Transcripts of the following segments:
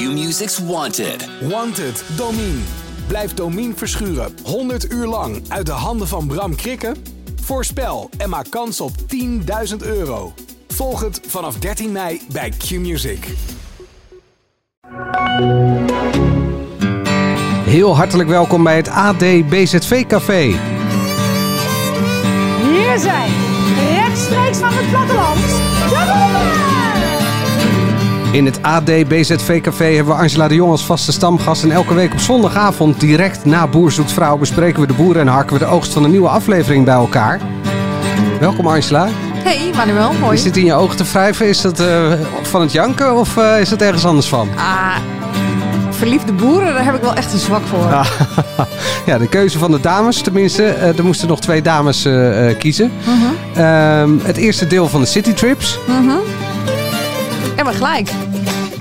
Q-Music's Wanted. Wanted, Domine. Blijf Domine verschuren 100 uur lang uit de handen van Bram Krikken? Voorspel en maak kans op 10.000 euro. Volg het vanaf 13 mei bij Q-Music. Heel hartelijk welkom bij het AD BZV Café. Hier zijn, rechtstreeks van het platteland, de! In het AD BZV Café hebben we Angela de Jong als vaste stamgast. En elke week op zondagavond, direct na Boer zoekt vrouw, bespreken we de boeren en harken we de oogst van een nieuwe aflevering bij elkaar. Welkom Angela. Hey Manuel, mooi. Je zit in je ogen te wrijven. Is dat eh, van het janken of eh, is dat ergens anders van? Ah, verliefde boeren, daar heb ik wel echt een zwak voor. Ja, de keuze van de dames. Tenminste, eh, er moesten nog twee dames kiezen. Mhm. Ehm, het eerste deel van de City Trips. En maar gelijk.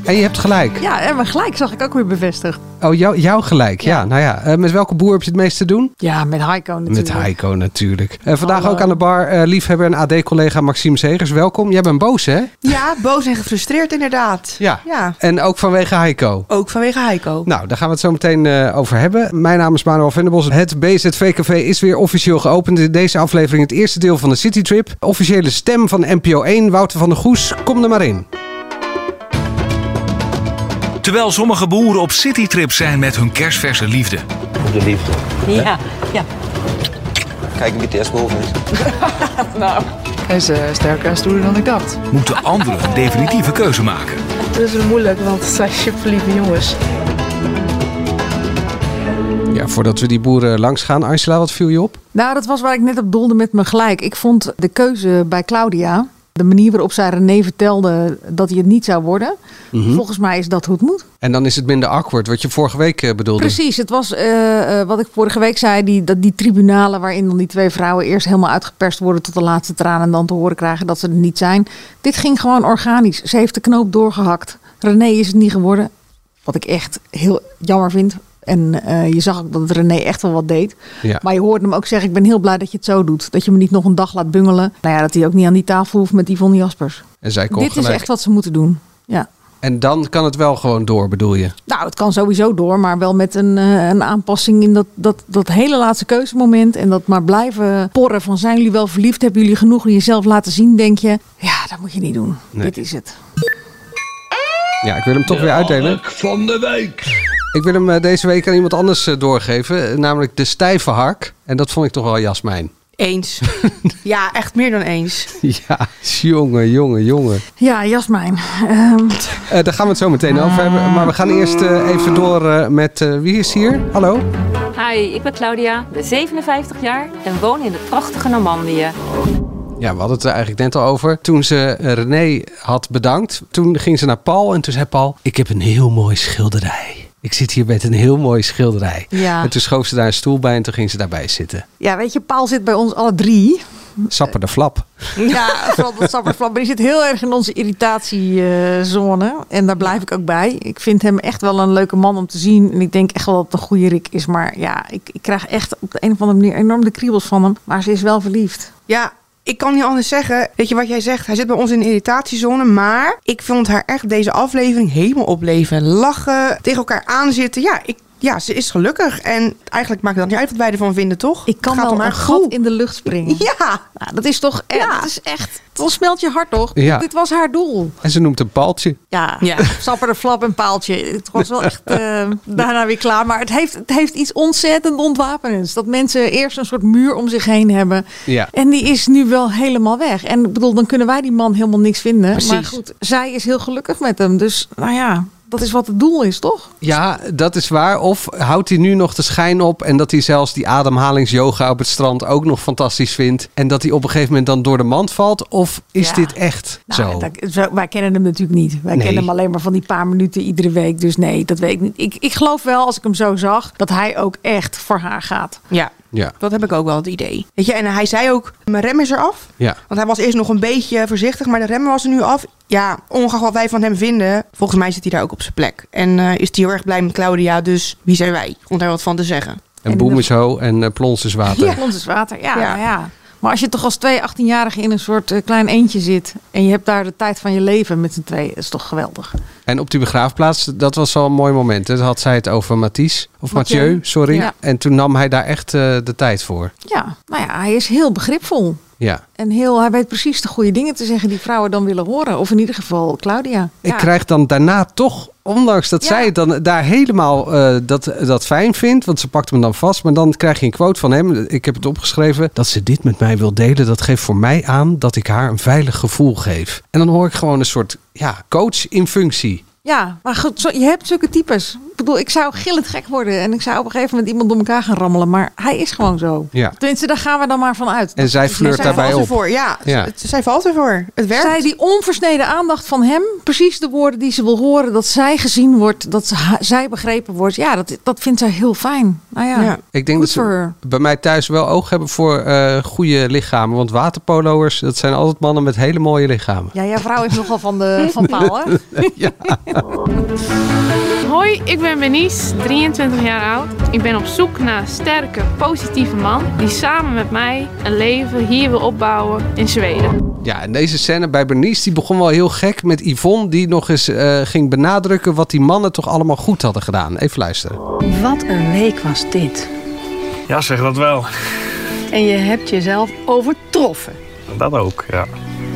En je hebt gelijk. Ja, en maar gelijk zag ik ook weer bevestigd. Oh, jou, jou gelijk. Ja, nou ja. Eh, met welke boer heb je het meest te doen? Ja, met Heiko natuurlijk. Met Heiko natuurlijk. Eh, vandaag Hallo. ook aan de bar eh, liefhebber en AD-collega Maxime Zegers. Welkom. Jij bent boos, hè? Ja, boos en gefrustreerd inderdaad. Ja. Ja, En ook vanwege Heiko. ook vanwege Heiko. Nou, daar gaan we het zo meteen over hebben. Mijn naam is Manuel Venderbos. Het BZV-café is weer officieel geopend. In deze aflevering het eerste deel van de Citytrip. Officiële stem van NPO 1, Wouter van der Goes. Kom er maar in. Terwijl sommige boeren op citytrip zijn met hun kerstverse liefde. Op de liefde. Ja, ja. Kijk wie het eerst boven is. Hij is eh, sterker en stoerder dan ik dacht. Moeten anderen een definitieve keuze maken. Het is wel moeilijk, want het zijn superlieve jongens. Ja, voordat we die boeren langs gaan. Angela, wat viel je op? Nou, dat was waar ik net op doelde met me gelijk. Ik vond de keuze bij Claudia, de manier waarop zij René vertelde dat hij het niet zou worden. Mhm. Volgens mij is dat hoe het moet. En dan is het minder awkward, wat je vorige week eh, bedoelde. Precies, het was eh, eh, wat ik vorige week zei, die, dat die tribunalen waarin dan die twee vrouwen eerst helemaal uitgeperst worden tot de laatste traan en dan te horen krijgen dat ze er niet zijn. Dit ging gewoon organisch. Ze heeft de knoop doorgehakt. René is het niet geworden, wat ik echt heel jammer vind. En eh, je zag ook dat René echt wel wat deed. Ja. Maar je hoorde hem ook zeggen, ik ben heel blij dat je het zo doet. Dat je me niet nog een dag laat bungelen. Nou ja, dat hij ook niet aan die tafel hoeft met Yvonne Jaspers. En zij kon Dit is echt wat ze moeten doen. Ja. En dan kan het wel gewoon door, bedoel je? Nou, het kan sowieso door, maar wel met een, eh, een aanpassing in dat, dat, dat hele laatste keuzemoment. En dat maar blijven porren van zijn jullie wel verliefd? Hebben jullie genoeg in jezelf laten zien, denk je? Ja, dat moet je niet doen. Nee. Dit is het. Ja, ik wil hem toch weer uitdelen. van de week. Ik wil hem eh, deze week aan iemand anders eh, doorgeven. eh, Namelijk de stijve hark. En dat vond ik toch wel Jasmijn. Eens. ja, echt meer dan eens. Ja, jongen, jongen, jongen. Ja, Jasmijn. Ehm, Eh, daar gaan we het zo meteen over hebben. Maar we gaan eerst even door met... eh, wie is hier? Hallo? Hi, ik ben Claudia, ben 57 jaar en woon in het prachtige Normandië. Ja, we hadden het er eigenlijk net al over. Toen ze René had bedankt, toen ging ze naar Paul. En toen zei Paul, ik heb een heel mooi schilderij. Ik zit hier met een heel mooi schilderij. Ja. En toen schoof ze daar een stoel bij en toen ging ze daarbij zitten. ja, weet je, Paul zit bij ons alle drie. Sapper de flap. Ja, vooral dat sapperflap. Maar die zit heel erg in onze irritatiezone. En daar blijf ik ook bij. Ik vind hem echt wel een leuke man om te zien. En ik denk echt wel dat het een goede Rick is. Maar ja, ik, ik krijg echt op de een of andere manier enorm de kriebels van hem. Maar ze is wel verliefd. Ja, ik kan niet anders zeggen. Weet je wat jij zegt? Hij zit bij ons in irritatiezone. Maar ik vond haar echt deze aflevering helemaal opleven. Lachen, tegen elkaar aanzitten. Ja, ik, ja, ze is gelukkig. En eigenlijk maakt het dan niet uit wat wij ervan vinden, toch? Ik kan wel gat gevoel. in de lucht springen. Ja, Nou, dat is toch echt, Ja. dat is echt, dan smelt je hart toch? Ja. Dit was haar doel. En ze noemt een paaltje. Ja, Ja. sapper de flap en paaltje. Het was wel echt eh, daarna weer klaar. Maar het heeft, het heeft iets ontzettend ontwapenends. Dat mensen eerst een soort muur om zich heen hebben. Ja. En die is nu wel helemaal weg. En ik bedoel, dan kunnen wij die man helemaal niks vinden. Precies. Maar goed, zij is heel gelukkig met hem. Dus nou ja, dat is wat het doel is, toch? Ja, dat is waar. Of houdt hij nu nog de schijn op en dat hij zelfs die ademhalingsyoga op het strand ook nog fantastisch vindt. En dat hij op een gegeven moment dan door de mand valt? Of is Ja. dit echt Nou, zo? dat- wij kennen hem natuurlijk niet. Wij Nee. kennen hem alleen maar van die paar minuten iedere week. Dus nee, dat weet ik niet. Ik, ik geloof wel, als ik hem zo zag, dat hij ook echt voor haar gaat. ja. Ja, Dat heb ik ook wel het idee. Weet je, en hij zei ook, mijn rem is eraf. ja. Want hij was eerst nog een beetje voorzichtig, maar de rem was er nu af. Ja, ongeacht wat wij van hem vinden, volgens mij zit hij daar ook op zijn plek. En eh, is hij heel erg blij met Claudia, dus wie zijn wij om daar wat van te zeggen? En En boem is ho en eh, plons is water. Ja, ons is water. Ja, Ja. nou ja. Maar als je toch als twee 18-jarigen in een soort eh, klein eentje zit... en je hebt daar de tijd van je leven met z'n tweeën, is toch geweldig. En op die begraafplaats, dat was wel een mooi moment. hè? Had zij het over Mathies, of Mathieu. Mathieu, sorry. Ja. En toen nam hij daar echt eh, de tijd voor. Ja, nou ja, hij is heel begripvol. Ja. En heel, hij weet precies de goede dingen te zeggen die vrouwen dan willen horen. Of in ieder geval Claudia. Ik Ja. krijg dan daarna toch, ondanks dat Ja. zij het dan daar helemaal eh, dat, dat fijn vindt, want ze pakt hem dan vast, maar dan krijg je een quote van hem. Ik heb het opgeschreven dat ze dit met mij wil delen. Dat geeft voor mij aan dat ik haar een veilig gevoel geef. En dan hoor ik gewoon een soort ja, coach in functie. Ja, maar goed, zo, je hebt zulke types. Ik bedoel, ik zou gillend gek worden. En ik zou op een gegeven moment iemand door elkaar gaan rammelen. Maar hij is gewoon zo. Ja. Tenminste, daar gaan we dan maar van uit. En zij flirt Zij daarbij valt op. ervoor, ja. Ja. Zij valt ervoor. Het werkt. Zij die onversneden aandacht van hem, precies de woorden die ze wil horen, dat zij gezien wordt, dat zij begrepen wordt. Ja, dat, dat vindt zij heel fijn. Nou ja, Ja. Ik denk dat ze bij mij thuis wel oog hebben voor eh, goede lichamen. Want waterpolo'ers, dat zijn altijd mannen met hele mooie lichamen. ja, jouw vrouw is nogal van de van paal, hè? ja. Hoi, ik ben Benice, 23 jaar oud. Ik ben op zoek naar een sterke, positieve man die samen met mij een leven hier wil opbouwen in Zweden. Ja, en deze scène bij Bernice die begon wel heel gek met Yvonne... die nog eens eh, ging benadrukken wat die mannen toch allemaal goed hadden gedaan. Even luisteren. Wat een week was dit. Ja, zeg dat wel. En je hebt jezelf overtroffen. Dat ook, ja.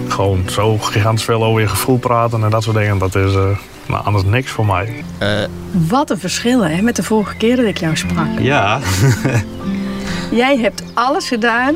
Gewoon zo gigantisch veel over je gevoel praten en dat soort dingen. Dat is eh, nou, anders niks voor mij. Wat een verschil hè, met de vorige keer dat ik jou sprak. Ja, Jij hebt alles gedaan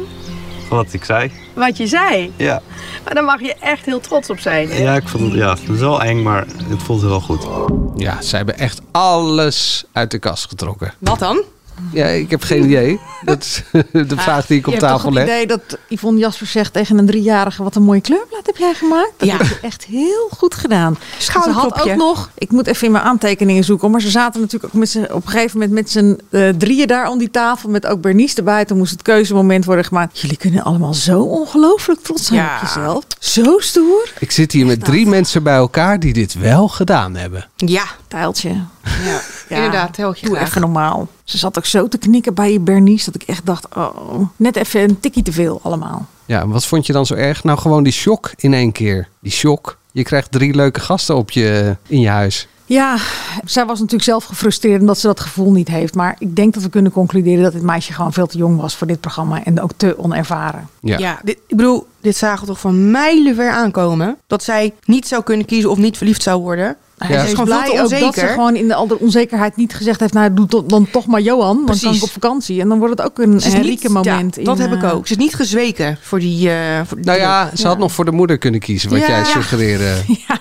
wat ik zei. wat je zei. Ja, Maar daar mag je echt heel trots op zijn. hè? ja ik vond het, ja, het is wel eng, maar het voelt wel goed. Ja, ze hebben echt alles uit de kast getrokken. Wat dan? Ja, ik heb geen idee. Dat is de vraag die ik op je hebt tafel toch het leg. idee dat Yvonne Jasper zegt tegen een driejarige... wat een mooi kleurblad heb jij gemaakt? Dat Ja. heb je echt heel goed gedaan. Ze had ook nog... Ik moet even in mijn aantekeningen zoeken... maar ze zaten natuurlijk ook met z'n, op een gegeven moment met z'n eh, drieën daar om die tafel... met ook Bernice erbij. Toen moest het keuzemoment worden gemaakt. Jullie kunnen allemaal zo ongelooflijk trots zijn Ja. op jezelf. Zo stoer. Ik zit hier met drie mensen bij elkaar die dit wel gedaan hebben. Ja. Tijltje. ja. Inderdaad, heel Doe graag. even normaal. Ze zat ook zo te knikken bij je Bernice... dat ik echt dacht, oh, net even een tikkie te veel allemaal. Ja, en wat vond je dan zo erg? Nou, gewoon die shock in één keer. Die shock. Je krijgt drie leuke gasten op je, in je huis. Ja, zij was natuurlijk zelf gefrustreerd omdat ze dat gevoel niet heeft. Maar ik denk dat we kunnen concluderen dat dit meisje gewoon veel te jong was voor dit programma. En ook te onervaren. Ja. dit, ik bedoel, dit zagen we toch van mijlenver aankomen. Dat zij niet zou kunnen kiezen of niet verliefd zou worden. Ja. Ze Ze is gewoon veel blij ook dat ze onzeker. gewoon in de, al de onzekerheid niet gezegd heeft... nou, doe dan toch maar Johan, want dan kan Precies. ik op vakantie. En dan wordt het ook een Henrike moment. ja, dat in, heb ik eh, ook. Ze is niet gezweken voor die... eh, voor die Nou ja, ze had nog voor de moeder kunnen kiezen, wat Ja. jij Ja. suggereerde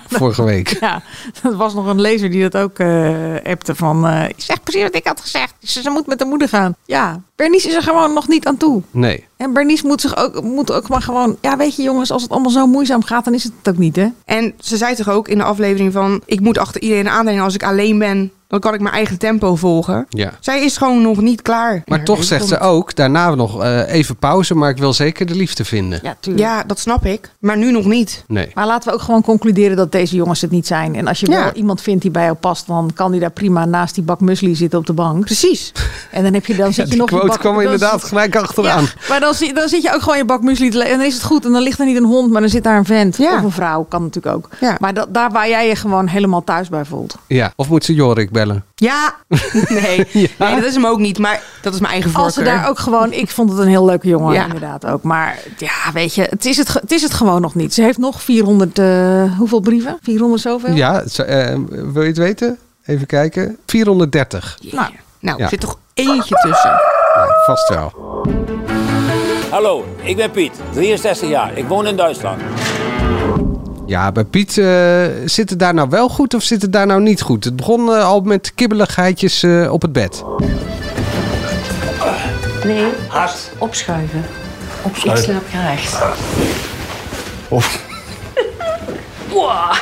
vorige week. Ja, er was nog een lezer die dat ook eh appte van... eh, ik zeg precies wat ik had gezegd. Ze, ze moet met de moeder gaan. Ja, Bernice is er gewoon nog niet aan toe. Nee. En Bernice moet, zich ook, moet ook maar gewoon... Ja, weet je jongens, als het allemaal zo moeizaam gaat... dan is het het ook niet, hè? En ze zei toch ook in de aflevering van... ik moet achter iedereen aandenken als ik alleen ben... dan kan ik mijn eigen tempo volgen. Ja. Zij is gewoon nog niet klaar. Maar toch zegt ze ook, daarna nog eh, even pauze, maar ik wil zeker de liefde vinden. Ja, tuurlijk. Ja, dat snap ik. Maar nu nog niet. Nee. Maar laten we ook gewoon concluderen dat deze jongens het niet zijn. En als je Ja. wel iemand vindt die bij jou past... dan kan die daar prima naast die bak muesli zitten op de bank. Precies. En dan, heb je, dan zit je nog... je quote bak- kwam dan inderdaad zit- gelijk achteraan. Ja, maar dan, dan zit je ook gewoon je bak te le- En dan is het goed. En dan ligt er niet een hond, maar dan zit daar een vent. Ja. Of een vrouw, kan natuurlijk ook. Ja. Maar dat, daar waar jij je gewoon helemaal thuis bij voelt. Ja. Of moet ze Jorik bellen? Ja, nee. nee, dat is hem ook niet. Maar dat is mijn eigen voorkeur. Als ze daar ook gewoon... Ik vond het een heel leuke jongen, Ja. inderdaad ook. Maar ja, weet je, het is het, het is het gewoon nog niet. Ze heeft nog 400... eh, hoeveel brieven? 400 zoveel? Ja, eh, wil je het weten? Even kijken. 430. Nou, Nou, Ja. er zit toch eentje tussen. Ja, vast wel. Hallo, ik ben Piet, 63 jaar. Ik woon in Duitsland. Ja, bij Piet eh, zit het daar nou wel goed of zit het daar nou niet goed? Het begon eh, al met kibbeligheidjes eh, op het bed. Nee, Haast. opschuiven. Op, ik slaap gerecht. Of Wow.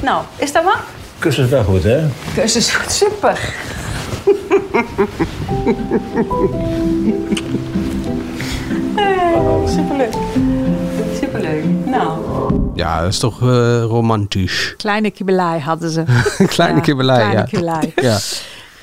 Nou, is dat wat? kussen is wel goed, hè? Kussen is goed, super. Eh, superleuk. Superleuk. Nou. Ja, dat is toch eh, romantisch. kleine kibbelij hadden ze. Kleine Ja, kibbelij, kleine ja. kibbelij. Ja.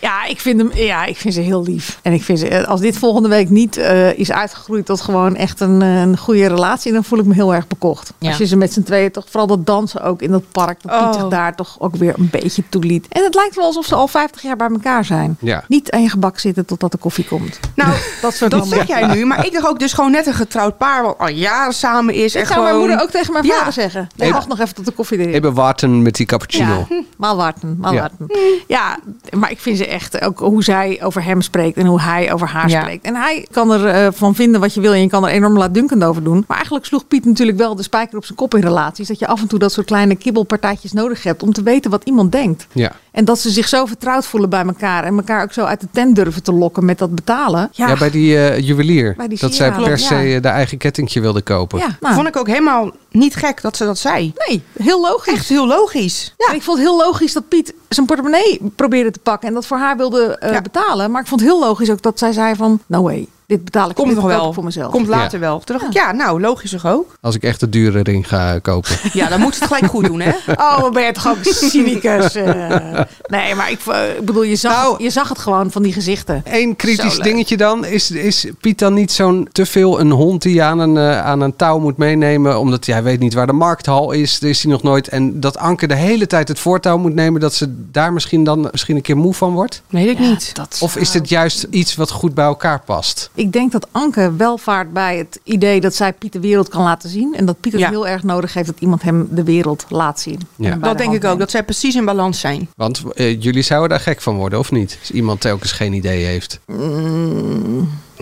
Ja, ik vind, hem, ja, ik vind ze heel lief. En ik vind ze, als dit volgende week niet eh, is uitgegroeid tot gewoon echt een, eh, een goede relatie, dan voel ik me heel erg bekocht. Ja. Als je ze met z'n tweeën toch, vooral dat dansen ook in dat park, dat Piet Oh. zich daar toch ook weer een beetje toeliet. En het lijkt wel alsof ze al 50 jaar bij elkaar zijn. Ja. Niet aan je gebak zitten totdat de koffie komt. Nou, dat soort dat zeg jij nu. Maar ik dacht ook dus gewoon net een getrouwd paar wat al jaren samen is. Dit en zou gewoon... mijn moeder ook tegen mijn Ja. vader zeggen. Nee, wacht nog even tot de koffie erin. Even wachten met die cappuccino. Ja, warten, maal Ja. warten. Ja, maar ik vind ze echt ook hoe zij over hem spreekt en hoe hij over haar Ja. spreekt. En hij kan er eh, van vinden wat je wil en je kan er enorm laatdunkend over doen. Maar eigenlijk sloeg Piet natuurlijk wel de spijker op zijn kop in relaties. Dat je af en toe dat soort kleine kibbelpartijtjes nodig hebt om te weten wat iemand denkt. Ja. En dat ze zich zo vertrouwd voelen bij elkaar en elkaar ook zo uit de tent durven te lokken met dat betalen. Ja, Ja, bij die eh, juwelier. Bij die dat zij per se ja. eh, de eigen kettingje wilde kopen. ja nou, Vond ik ook helemaal niet gek dat ze dat zei. nee, heel logisch. Echt heel logisch. Ja, ik vond het heel logisch dat Piet zijn portemonnee probeerde te pakken en dat voor haar wilde eh, Ja. betalen. Maar ik vond het heel logisch ook dat zij zei van, no way, dit betaal ik Komt dit nog wel. voor mezelf. Komt later Ja. wel. Toen dacht ik, ja, nou, logisch toch ook? Als ik echt de dure ring ga kopen. Ja, dan moet ze het gelijk goed doen, hè? Oh, ben je toch ook cynicus. eh. nee, maar ik, eh, ik bedoel, je zag, Nou- je zag het gewoon van die gezichten. Eén kritisch dingetje dan. Is, is Piet dan niet zo'n te veel een hond die je aan een, eh, aan een touw moet meenemen? Omdat hij weet niet waar de markthal is. Daar is hij nog nooit. En dat Anke de hele tijd het voortouw moet nemen. Dat ze daar misschien dan misschien een keer moe van wordt? Weet ik niet. Dat Of is dit juist iets wat goed bij elkaar past? Ik denk dat Anke wel vaart bij het idee dat zij Piet de wereld kan laten zien. En dat Piet het Ja. heel erg nodig heeft dat iemand hem de wereld laat zien. Ja. Dat de denk ik ook. Dat zij precies in balans zijn. Want eh, jullie zouden daar gek van worden, of niet? Als iemand telkens geen idee heeft.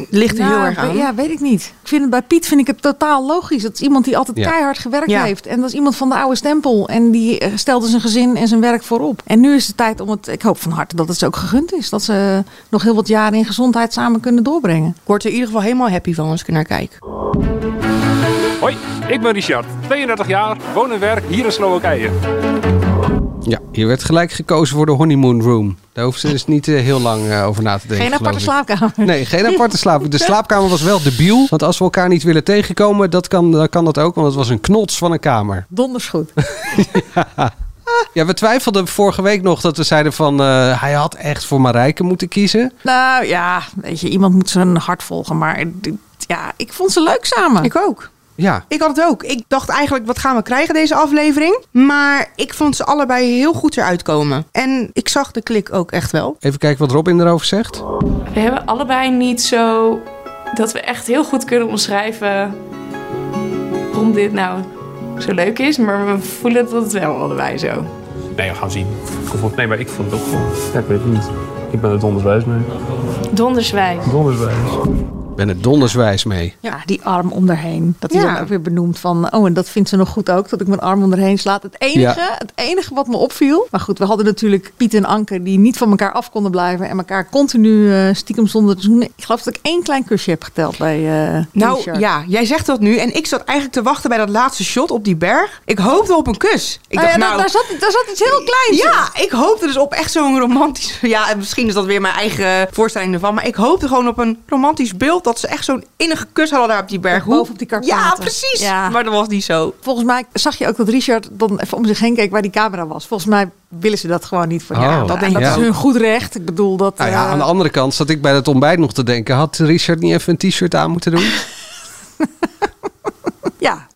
Ligt er Ja, heel erg aan. Ja, weet ik niet. Ik vind het bij Piet vind ik het totaal logisch. Dat is iemand die altijd Ja. keihard gewerkt Ja. heeft. En dat is iemand van de oude stempel. En die eh, stelde zijn gezin en zijn werk voorop. En nu is het tijd om het. Ik hoop van harte dat het ze ook gegund is. Dat ze nog heel wat jaren in gezondheid samen kunnen doorbrengen. Ik word er in ieder geval helemaal happy van als ik er naar kijk. Hoi, ik ben Richard, 32 jaar, woon en werk hier in Slowakije. Ja, hier werd gelijk gekozen voor de honeymoon room. Daar hoeven ze dus niet eh, heel lang eh, over na te denken. Geen aparte slaapkamer. Nee, geen aparte slaapkamer. De slaapkamer was wel debiel. Want als we elkaar niet willen tegenkomen, dat kan, dan kan dat ook. Want het was een knots van een kamer. Donders goed. Ja, we twijfelden vorige week nog dat we zeiden van... eh, hij had echt voor Marijke moeten kiezen. Nou ja, weet je, iemand moet zijn hart volgen. Maar ja, ik vond ze leuk samen. Ik ook. Ja, Ik had het ook. Ik dacht eigenlijk, wat gaan we krijgen deze aflevering? Maar ik vond ze allebei heel goed eruit komen. En ik zag de klik ook echt wel. even kijken wat Robin erover zegt. We hebben allebei niet zo dat we echt heel goed kunnen omschrijven waarom dit nou zo leuk is. Maar we voelen dat het wel allebei zo. Nee, we gaan zien. Nee, maar ik vond het ook gewoon... Ja, ik weet het niet. Ik ben er donderswijs mee. Donderswijs. Donderswijs. Ik ben er donderswijs mee. Ja, die arm om daarheen. Dat hij Ja. dan ook weer benoemt van... oh, en dat vindt ze nog goed ook, dat ik mijn arm om erheen slaat. Het enige, het enige wat me opviel... maar goed, we hadden natuurlijk Piet en Anke... die niet van elkaar af konden blijven... en elkaar continu eh, stiekem zonder te zoenen. Ik geloof dat ik één klein kusje heb geteld bij eh Nou Richard. ja, jij zegt dat nu. En ik zat eigenlijk te wachten bij dat laatste shot op die berg. Ik hoopte op een kus. Ik Nou dacht, ja, nou, daar, zat, daar zat iets heel kleins in. Ja, ik hoopte dus op echt zo'n romantisch... Ja, en misschien is dat weer mijn eigen voorstelling ervan. Maar ik hoopte gewoon op een romantisch beeld... dat ze echt zo'n innige kus hadden daar op die berg. Boven op die Karpaten. Ja, precies. Ja. Maar dat was niet zo. Volgens mij zag je ook dat Richard dan even om zich heen keek waar die camera was. Volgens mij willen ze dat gewoon niet van Oh, dat en denk dat ik is ook. hun goed recht. Ik bedoel dat. Nou ja, eh, aan de andere kant zat ik bij het ontbijt nog te denken... had Richard niet even een t-shirt aan moeten doen?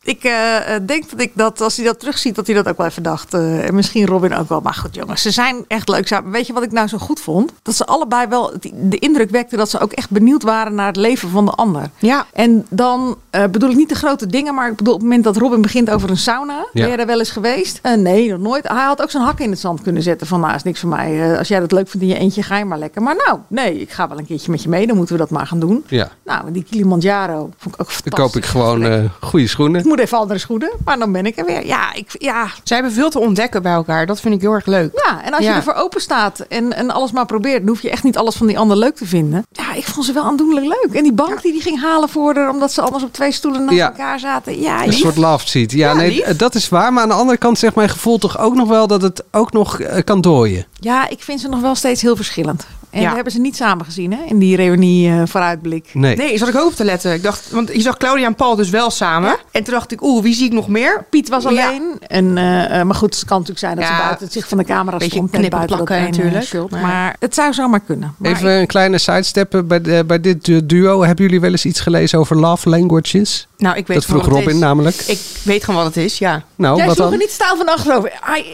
Ik eh, eh, denk dat ik dat als hij dat terugziet, dat hij dat ook wel even dacht. Eh, en misschien Robin ook wel. Maar goed, jongens, ze zijn echt leuk samen. Weet je wat ik nou zo goed vond? Dat ze allebei wel de indruk wekten dat ze ook echt benieuwd waren naar het leven van de ander. Ja. En dan eh, bedoel ik niet de grote dingen, maar ik bedoel op het moment dat Robin begint over een sauna. Ben je daar wel eens geweest? Eh, nee, nog nooit. Hij had ook zijn hak in het zand kunnen zetten van nou is niks voor mij. Eh, als jij dat leuk vindt in je eentje, ga je maar lekker. Maar nou, nee, ik ga wel een keertje met je mee. Dan moeten we dat maar gaan doen. Ja, Nou, die Kilimanjaro vond ik ook dan fantastisch. koop ik gewoon eh goede schoenen. Moet even andere schoenen, maar dan ben ik er weer. Ja, ik, ja. Ze hebben veel te ontdekken bij elkaar. Dat vind ik heel erg leuk. ja en als je Ja. ervoor open staat en, en alles maar probeert, dan hoef je echt niet alles van die ander leuk te vinden. Ja, ik vond ze wel aandoenlijk leuk. En die bank die die ging halen voor haar, omdat ze anders op twee stoelen naast Ja. elkaar zaten. Ja, Een soort love seat. Ja, nee, lief. dat is waar. Maar aan de andere kant zegt mijn gevoel toch ook nog wel dat het ook nog eh, kan dooien. ja, ik vind ze nog wel steeds heel verschillend. En Ja. we hebben ze niet samen gezien hè, in die reunie eh, vooruitblik. Nee. Nee, zat ik ook op te letten. Ik dacht, want je zag Claudia en Paul dus wel samen. En toen dacht ik, oeh, wie zie ik nog meer? Piet was Ja. alleen. En, eh, eh, maar goed, het kan natuurlijk zijn dat ze buiten het zicht van de camera Beetje stond. knippen, buiten plakken natuurlijk. Maar- Maar het zou zomaar kunnen. Maar Even een kleine sidestep bij, de- bij dit du- duo. Hebben jullie wel eens iets gelezen over love languages? Nou, ik weet Dat vroeg Robin is. namelijk. Ik weet gewoon wat het is, ja. Nou, Jij wat sloeg dan? er niet stijl van achterover.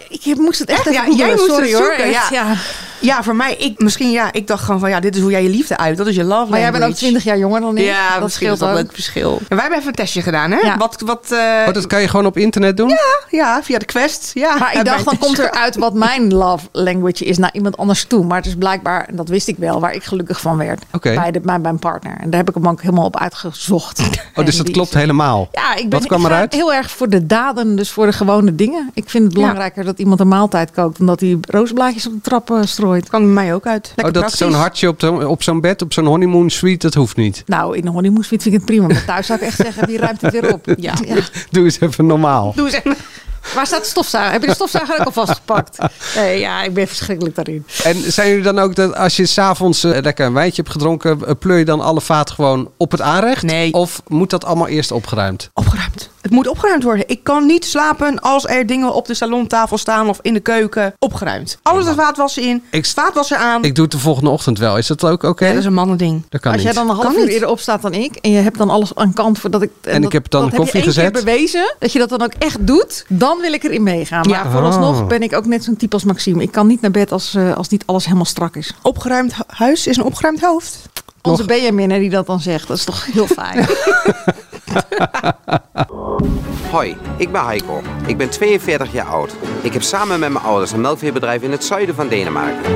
Ik moest het echt, Echt? even Ja, googlen. jij moest Sorry het hoor. Echt, ja. Ja. Ja, voor mij, ik, misschien ja, ik dacht gewoon van ja, dit is hoe jij je liefde uit. Dat is je love Maar jij bent ook language. 20 jaar jonger dan ik. Ja, dat scheelt een leuk verschil. En wij hebben even een testje gedaan, hè? Ja. Wat, wat, eh, Oh, dat kan je gewoon op internet doen? ja, via de Quest. Ja, Maar ik dacht, dan komt er uit wat mijn love language is naar iemand anders toe. Maar het is blijkbaar, en dat wist ik wel, waar ik gelukkig van werd. Bij, de, bij mijn partner. En daar heb ik hem ook helemaal op uitgezocht. Oh, dus dat klopt helemaal. Ja, ik ben Wat kwam eruit? heel erg voor de daden, dus voor de gewone dingen. Ik vind het belangrijker dat iemand een maaltijd kookt dan dat hij roosblaadjes op de trap strooit. Kan bij mij ook uit. Lekker oh, dat zo'n hartje op, de- op zo'n bed, op zo'n honeymoon suite, dat hoeft niet. Nou, in de honeymoon suite vind ik het prima. Maar thuis zou ik echt zeggen, wie ruimt het weer op? Ja. Doe eens even normaal. Doe eens even. Waar staat de stofzuiger? Heb je de stofzuiger ook al vastgepakt? Nee, ja, ik ben verschrikkelijk daarin. En zijn jullie dan ook dat als je s'avonds uh, lekker een wijntje hebt gedronken, uh, pleur je dan alle vaat gewoon op het aanrecht? Nee. Of moet dat allemaal eerst opgeruimd? Opgeruimd. Het moet opgeruimd worden. Ik kan niet slapen als er dingen op de salontafel staan of in de keuken. Opgeruimd. Alles de vaatwasser in. Ik- vaatwasser aan. Ik doe het de volgende ochtend wel. Is dat ook oké? Ja, dat is een mannending. Dat kan Als niet. jij dan een half Kan uur niet. eerder opstaat dan ik en je hebt dan alles aan kant voordat ik. En ik dat, heb dan dat koffie heb je gezet. keer bewezen dat je dat dan ook echt doet, dan wil ik erin meegaan. Maar Ja. vooralsnog Oh. ben ik ook net zo'n type als Maxime. Ik kan niet naar bed als, eh, als niet alles helemaal strak is. Opgeruimd hu- huis is een opgeruimd hoofd. Onze Benjamin die dat dan zegt, dat is toch heel fijn. Hoi, ik ben Heiko. Ik ben 42 jaar oud. Ik heb samen met mijn ouders een melkveebedrijf in het zuiden van Denemarken.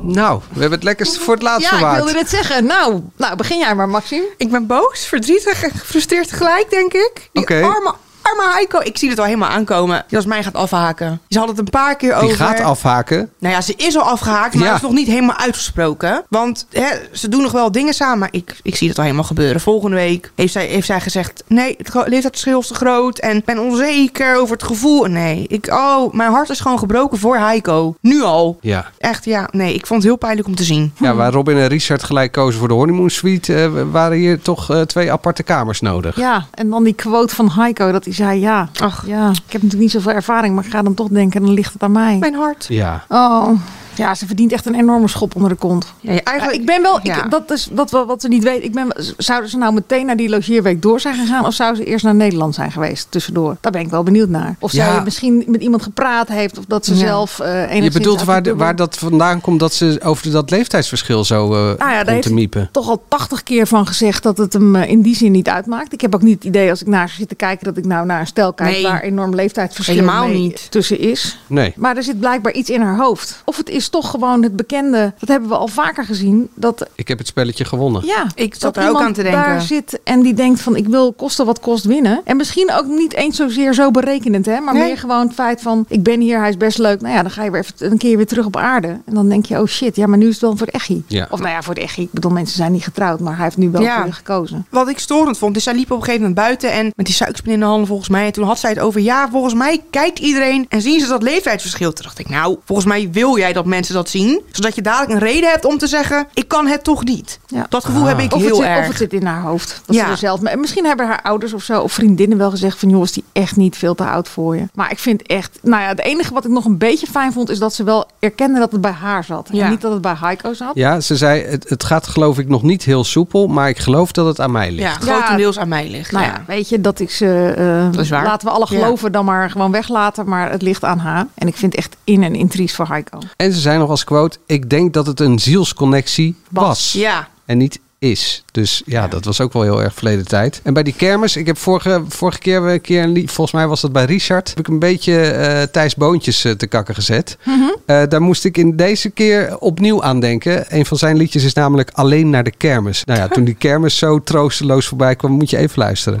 Nou, we hebben het lekkerst voor het laatst ja, ik verwaard. wilde dit zeggen. Nou, nou, begin jij maar, Maxime. Ik ben boos, verdrietig en gefrustreerd tegelijk, denk ik. Die Oké. arme, arme Heiko. Ik zie het al helemaal aankomen. Die als mij gaat afhaken. Ze had het een paar keer Die over. gaat afhaken. Nou ja, ze is al afgehaakt, maar Ja. is nog niet helemaal uitgesproken. Want hè, ze doen nog wel dingen samen, maar ik, ik zie het al helemaal gebeuren. Volgende week heeft zij, heeft zij gezegd... nee, het leeftijdsverschil is te groot en ik ben onzeker over het gevoel. Nee, ik, oh, mijn hart is gewoon gebroken voor Heiko. Nu al. Ja. Echt, ja, nee, ik vond het heel pijnlijk om te zien. Ja, waar Robin en Richard gelijk kozen voor de honeymoon suite, eh, waren hier toch eh, twee aparte kamers nodig. Ja, en dan die quote van Heiko dat hij zei, ja, Ach. ja, ik heb natuurlijk niet zoveel ervaring, maar ik ga dan toch denken, dan ligt het aan mij. Mijn hart. Ja. Oh, ja, ze verdient echt een enorme schop onder de kont. Ja, ja, eigenlijk, ik ben wel, ik- ja. dat is dat wat ze niet weet. Ik ben, zouden ze nou meteen naar die logeerweek door zijn gegaan? Of zouden ze eerst naar Nederland zijn geweest tussendoor? Daar ben ik wel benieuwd naar. Of zij misschien met iemand gepraat heeft. Of dat ze zelf enigszins Je bedoelt waar, de waar dat vandaan komt dat ze over dat leeftijdsverschil zo eh Nou daar te miepen. toch al tachtig keer van gezegd dat het hem eh, in die zin niet uitmaakt. Ik heb ook niet het idee als ik naar ze zit te kijken dat ik nou naar een stel kijk Nee. waar enorm leeftijdsverschil Helemaal niet. tussen is. Nee. Maar er zit blijkbaar iets in haar hoofd. Of het is toch gewoon het bekende, dat hebben we al vaker gezien, dat Ik heb het spelletje gewonnen. ja, Ik zat dat er ook aan te denken. daar zit en die denkt van ik wil kosten wat kost winnen. En misschien ook niet eens zozeer zo berekenend, hè, maar Nee. meer gewoon het feit van ik ben hier, hij is best leuk. Nou ja, dan ga je weer even een keer weer terug op aarde. En dan denk je, oh shit, ja, maar nu is het wel voor de echi. Ja. Of nou ja, voor de echi. Ik bedoel, mensen zijn niet getrouwd, maar hij heeft nu wel Ja. voor je gekozen. Wat ik storend vond, is zij liep op een gegeven moment buiten en met die suikerspin in de handen volgens mij. En toen had zij het over, ja, volgens mij kijkt iedereen en zien ze dat leeftijdsverschil. Toen dacht ik, nou, volgens mij wil jij dat mensen dat zien. Zodat je dadelijk een reden hebt om te zeggen, ik kan het toch niet. Ja. Dat gevoel heb ik Of het, heel zit, erg. of het zit in haar hoofd. Dat Ja. ze er zelf en Misschien hebben haar ouders of zo, of vriendinnen wel gezegd van... joh, is die echt niet veel te oud voor je. Maar ik vind echt... Nou ja, het enige wat ik nog een beetje fijn vond... is dat ze wel erkende dat het bij haar zat. Ja. En niet dat het bij Heiko zat. Ja, ze zei, het, het gaat geloof ik nog niet heel soepel, maar ik geloof dat het aan mij ligt. Ja, grotendeels aan mij ligt. Nou ja. ja, weet je, dat Dat is waar. Laten we alle Ja. geloven dan maar gewoon weglaten. Maar het ligt aan haar. En ik vind het echt in en intries voor Heiko. En ze zei nog als quote, ik denk dat het een zielsconnectie was. Ja. En niet is. Dus ja, dat was ook wel heel erg verleden tijd. En bij die kermis, ik heb vorige, vorige keer een keer, een lied, volgens mij was dat bij Richard, heb ik een beetje eh Thijs Boontjes eh, te kakken gezet. Eh, daar moest ik in deze keer opnieuw aan denken. Een van zijn liedjes is namelijk Alleen naar de kermis. Nou ja, toen die kermis zo troosteloos voorbij kwam, moet je even luisteren.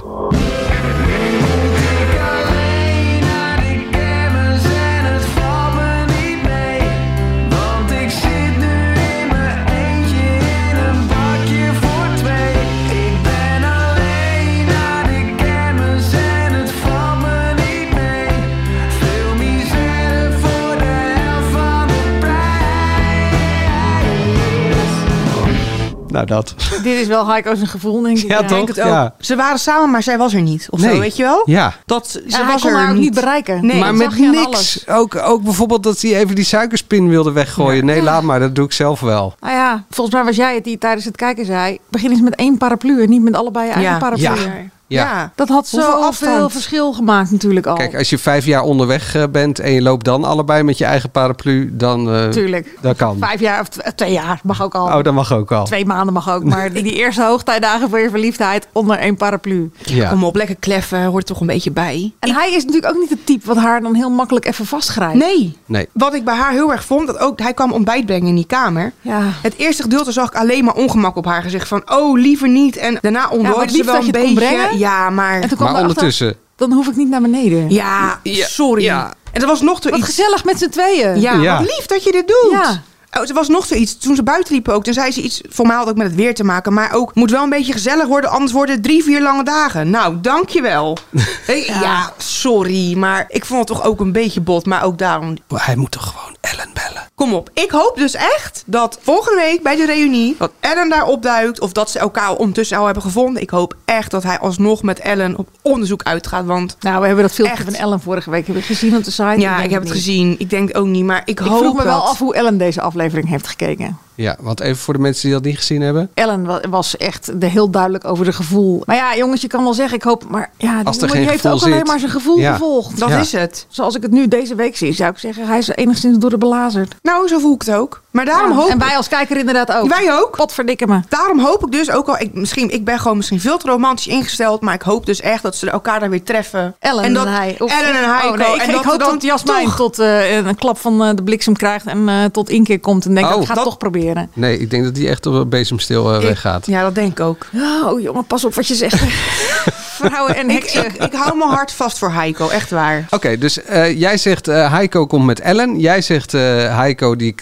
Nou, dat. Dit is wel Heiko zijn gevoel, denk ik. Ja, denk het ook. Ja. Ze waren samen, maar zij was er niet. Of Nee. zo, weet je wel? Ja. Dat, ze Ja, hij was kon er haar ook niet. niet bereiken. Nee, maar met niks. alles. Ook, ook bijvoorbeeld dat hij even die suikerspin wilde weggooien. Nee, laat maar. Dat doe ik zelf wel. Nou ja, volgens mij was jij het die tijdens het kijken zei. Begin eens met één paraplu en niet met allebei je eigen Ja. paraplu. Ja. Dat had zoveel afstand? verschil gemaakt natuurlijk al. Kijk, als je vijf jaar onderweg eh, bent en je loopt dan allebei met je eigen paraplu, dan eh Tuurlijk. dat kan. Vijf jaar of tw- twee jaar mag ook al. Oh, dat mag ook al. Twee maanden mag ook. Maar die, die eerste hoogtijdagen voor je verliefdheid onder één paraplu. Ja. Kom op, lekker kleffen. Hoort toch een beetje bij. En hij is natuurlijk ook niet het type wat haar dan heel makkelijk even vastgrijpt. Nee. Nee. Wat ik bij haar heel erg vond, dat ook, hij kwam ontbijt brengen in die kamer. Ja. Het eerste gedeelte zag ik alleen maar ongemak op haar gezicht. Van, oh, liever niet. En daarna Ja, ontdooide ze wel dat een je het kon beetje. Ja, maar... En toen kwam Maar erachter, ondertussen. Dan hoef ik niet naar beneden. Ja, sorry. ja. En er was nog Wat zoiets... gezellig met z'n tweeën. Ja, Ja. wat lief dat je dit doet. Ja. Oh, er was nog zoiets. Toen ze buiten liepen ook, toen zei ze iets... Voor mij had ook met het weer te maken. Maar ook, moet wel een beetje gezellig worden. Anders worden het drie, vier lange dagen. Nou, dankjewel. Hey, ja. sorry. Maar ik vond het toch ook een beetje bot. Maar ook daarom... Hij moet toch gewoon Ellen bellen. Kom op. Ik hoop dus echt dat volgende week bij de reunie... dat Ellen daar opduikt. Of dat ze elkaar ondertussen al hebben gevonden. Ik hoop echt dat hij alsnog met Ellen op onderzoek uitgaat. Want Nou, we hebben dat filmpje Echt. van Ellen vorige week hebben we gezien op de site. ja, ik heb het niet. gezien. Ik denk ook niet. Maar ik, Ik hoop vroeg me wel af hoe Ellen deze aflevering heeft gekeken. Ja, want even voor de mensen die dat niet gezien hebben. Ellen wa- was echt de heel duidelijk over de gevoel. Maar ja, jongens, je kan wel zeggen, ik hoop... Maar ja, die er jongen heeft ook alleen maar zijn gevoel Ja. gevolgd. Dat Ja. is het. Zoals ik het nu deze week zie, zou ik zeggen, hij is enigszins door de belazerd. Nou, zo voel ik het ook. Maar daarom Ja, hoop en wij als kijker inderdaad ook. Wij ook. Wat verdikken me. Daarom hoop ik dus ook al, ik, misschien, ik ben gewoon misschien veel te romantisch ingesteld, maar ik hoop dus echt dat ze elkaar daar weer treffen. Ellen en, dat, en hij. Of- Ellen en hij. Oh, nee, ik, en ik dat hoop dat Jasmijn toch- tot eh, een klap van eh, de bliksem krijgt en eh, tot inkeer komt en denkt, Oh, ik ga het toch proberen. Nee, ik denk dat die echt op een bezemstil eh, Ik- weggaat. Ja, dat denk ik ook. Oh jongen, pas op wat je zegt. Vrouwen en Ik, heksen. ik, ik hou mijn hart vast voor Heiko, echt waar. Oké, dus eh, jij zegt eh Heiko komt met Ellen. Jij zegt eh Heiko die...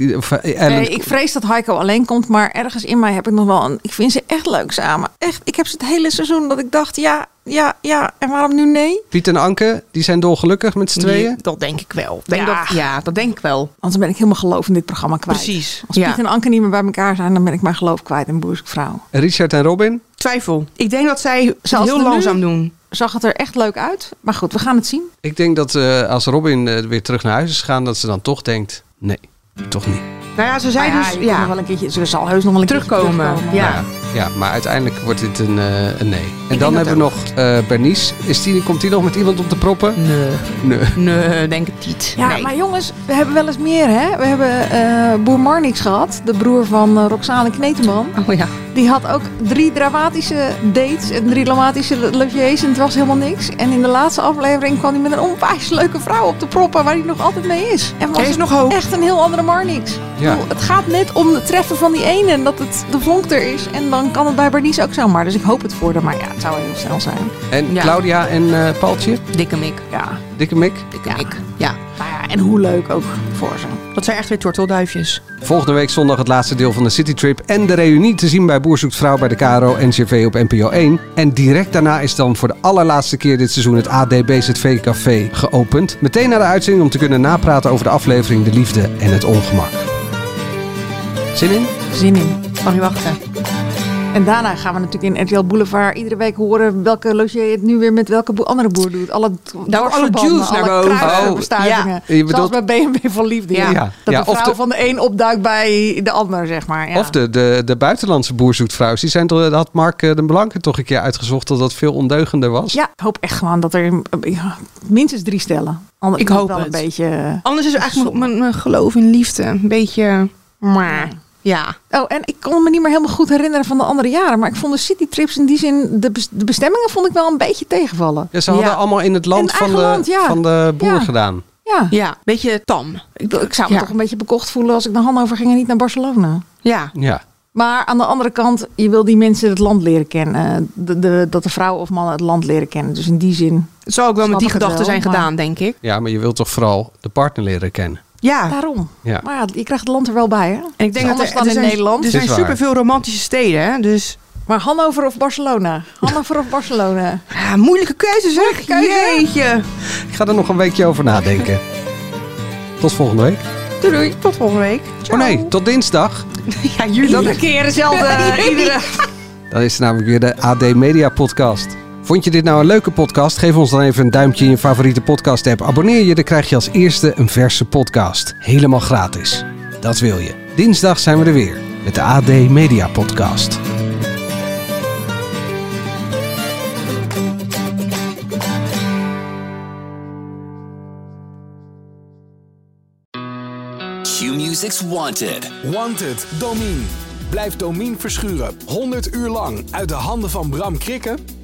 Ellen, Nee, ik vrees dat Heiko alleen komt, maar ergens in mij heb ik nog wel een... Ik vind ze echt leuk samen. Echt, ik heb ze het hele seizoen dat ik dacht, ja, ja, ja. En waarom nu nee? Piet en Anke, die zijn dolgelukkig met z'n tweeën. Nee, dat denk ik wel. Denk Ja. Dat, ja, dat denk ik wel. Anders ben ik helemaal geloof in dit programma kwijt. Precies. Als Ja. Piet en Anke niet meer bij elkaar zijn, dan ben ik mijn geloof kwijt in Boerse Vrouw. Richard en Robin. Twijfel. Ik denk dat zij het Zoals heel nu- langzaam doen. Zag het er echt leuk uit. Maar goed, we gaan het zien. Ik denk dat eh, als Robin eh, weer terug naar huis is gegaan, dat ze dan toch denkt... Nee, toch niet. Nou ja, ze zei ja, dus... Ja, wel een keertje, ze zal heus nog wel een terugkomen. keertje terugkomen. Ja. Nou ja, maar uiteindelijk wordt dit een, eh, een nee. En dan hebben we nog eh Bernice. Is die, komt die nog met iemand op te proppen? Nee. Nee. Nee, denk het niet. Ja, nee. maar jongens, we hebben wel eens meer, hè? We hebben eh, Boer Marnix gehad, de broer van Roxane Kneteman. Oh ja. Die had ook drie dramatische dates en drie dramatische leviers en het was helemaal niks. En in de laatste aflevering kwam hij met een onwijs leuke vrouw op de proppen waar hij nog altijd mee is. En was is het nog hoop. echt een heel andere Marnix. Ja. Bedoel, Het gaat net om het treffen van die ene en dat het de vonk er is. En dan kan het bij Bernice ook zomaar. Dus ik hoop het voor haar, maar ja, het zou heel snel zijn. En Ja. Claudia en eh Paultje? Dikke mik. Ja, Dikke Mik? Dikke Ja. mik. Ja. nou ja, en hoe leuk ook voor ze. Dat zijn echt weer tortelduifjes. Volgende week zondag het laatste deel van de Citytrip en de reunie te zien bij Boer Zoekt Vrouw bij de KRO NCV op NPO 1. En direct daarna is dan voor de allerlaatste keer dit seizoen het AD BZV Café geopend. Meteen na de uitzending om te kunnen napraten over de aflevering De Liefde en het Ongemak. Zin in? Zin in. Kan niet wachten. En daarna gaan we natuurlijk in RTL Boulevard iedere week horen welke logier het nu weer met welke boer- andere boer doet. Alle, dwarsverbanden, juice naar alle boven. Oh, je bedoelt- Zoals bij BMW van Liefde. Ja. Ja. Dat Ja, de vrouw de- van de een opduikt bij de ander, zeg maar. Ja. Of de, de, de buitenlandse Boer Zoekt Vrouw. Die zijn toch, dat had Mark eh, de Blanke toch een keer uitgezocht dat dat veel ondeugender was. Ja, ik hoop echt gewoon dat er eh, ja, minstens drie stellen. Anders Ik hoop wel het. een beetje... eh, Anders is eigenlijk mijn, mijn geloof in liefde een beetje... Maar, ja. Oh, en ik kon me niet meer helemaal goed herinneren van de andere jaren. Maar ik vond de citytrips in die zin, de, bes- de bestemmingen vond ik wel een beetje tegenvallen. Ja, ze hadden Ja. allemaal in het land, In van, de, land, ja. van de boer Ja. gedaan. Ja, Ja, beetje tam. ik, ik zou me Ja. toch een beetje bekocht voelen als ik naar Hannover ging en niet naar Barcelona. Ja. Ja. Maar aan de andere kant, je wil die mensen het land leren kennen. Eh, De, de, dat de vrouw of man het land leren kennen. Dus in die zin, Het zou ook wel met die gedachten zijn maar- gedaan, denk ik. ja, maar je wilt toch vooral de partner leren kennen. Ja. daarom. Ja. Maar ja, je krijgt het land er wel bij, hè? En ik denk dat er, dan er in zijn, Nederland. Er zijn superveel romantische steden, hè? Dus Maar Hannover of Barcelona? Hannover of Barcelona? ja, moeilijke keuze zeg. keuze. Jeetje. Ik ga er nog een weekje over nadenken. Tot volgende week. Doei doei, tot volgende week. Oh nee, tot dinsdag. Ja, jullie Iedere keer dezelfde. iedere... Dan is namelijk weer de AD Media Podcast. Vond je dit nou een leuke podcast? Geef ons dan even een duimpje in je favoriete podcast app. Abonneer je, dan krijg je als eerste een verse podcast. Helemaal gratis. Dat wil je. Dinsdag zijn we er weer met de AD Media Podcast. Q-Music's Wanted. Wanted, Domine. Blijf Domine verschuren 100 uur lang uit de handen van Bram Krikken?